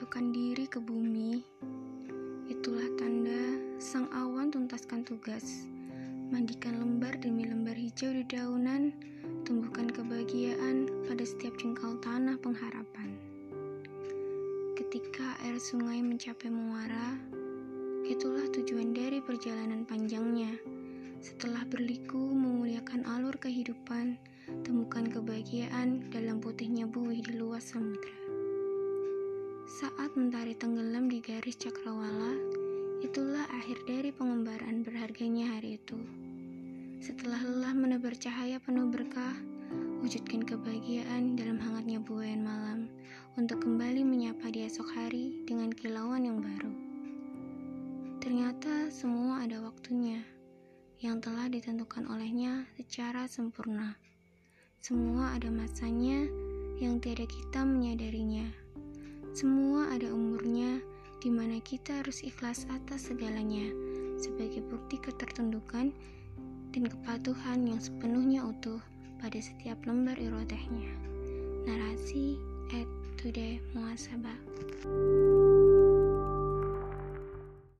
menjatuhkan diri ke bumi, itulah tanda sang awan tuntaskan tugas. Mandikan lembar demi lembar hijau di daunan, tumbuhkan kebahagiaan pada setiap jengkal tanah pengharapan. Ketika air sungai mencapai muara, itulah tujuan dari perjalanan panjangnya. Setelah berliku memuliakan alur kehidupan, temukan kebahagiaan dalam putihnya buih di luas samudra. Saat mentari tenggelam di garis cakrawala, itulah akhir dari pengembaraan berharganya hari itu. Setelah lelah menebar cahaya penuh berkah, wujudkan kebahagiaan dalam hangatnya buayan malam untuk kembali menyapa di esok hari dengan kilauan yang baru. Ternyata semua ada waktunya yang telah ditentukan olehnya secara sempurna. Semua ada masanya yang tiada kita menyadarinya. Semua ada umurnya di mana kita harus ikhlas atas segalanya sebagai bukti ketertundukan dan kepatuhan yang sepenuhnya utuh pada setiap lembar irodahnya. Narasi at Today Muasabah.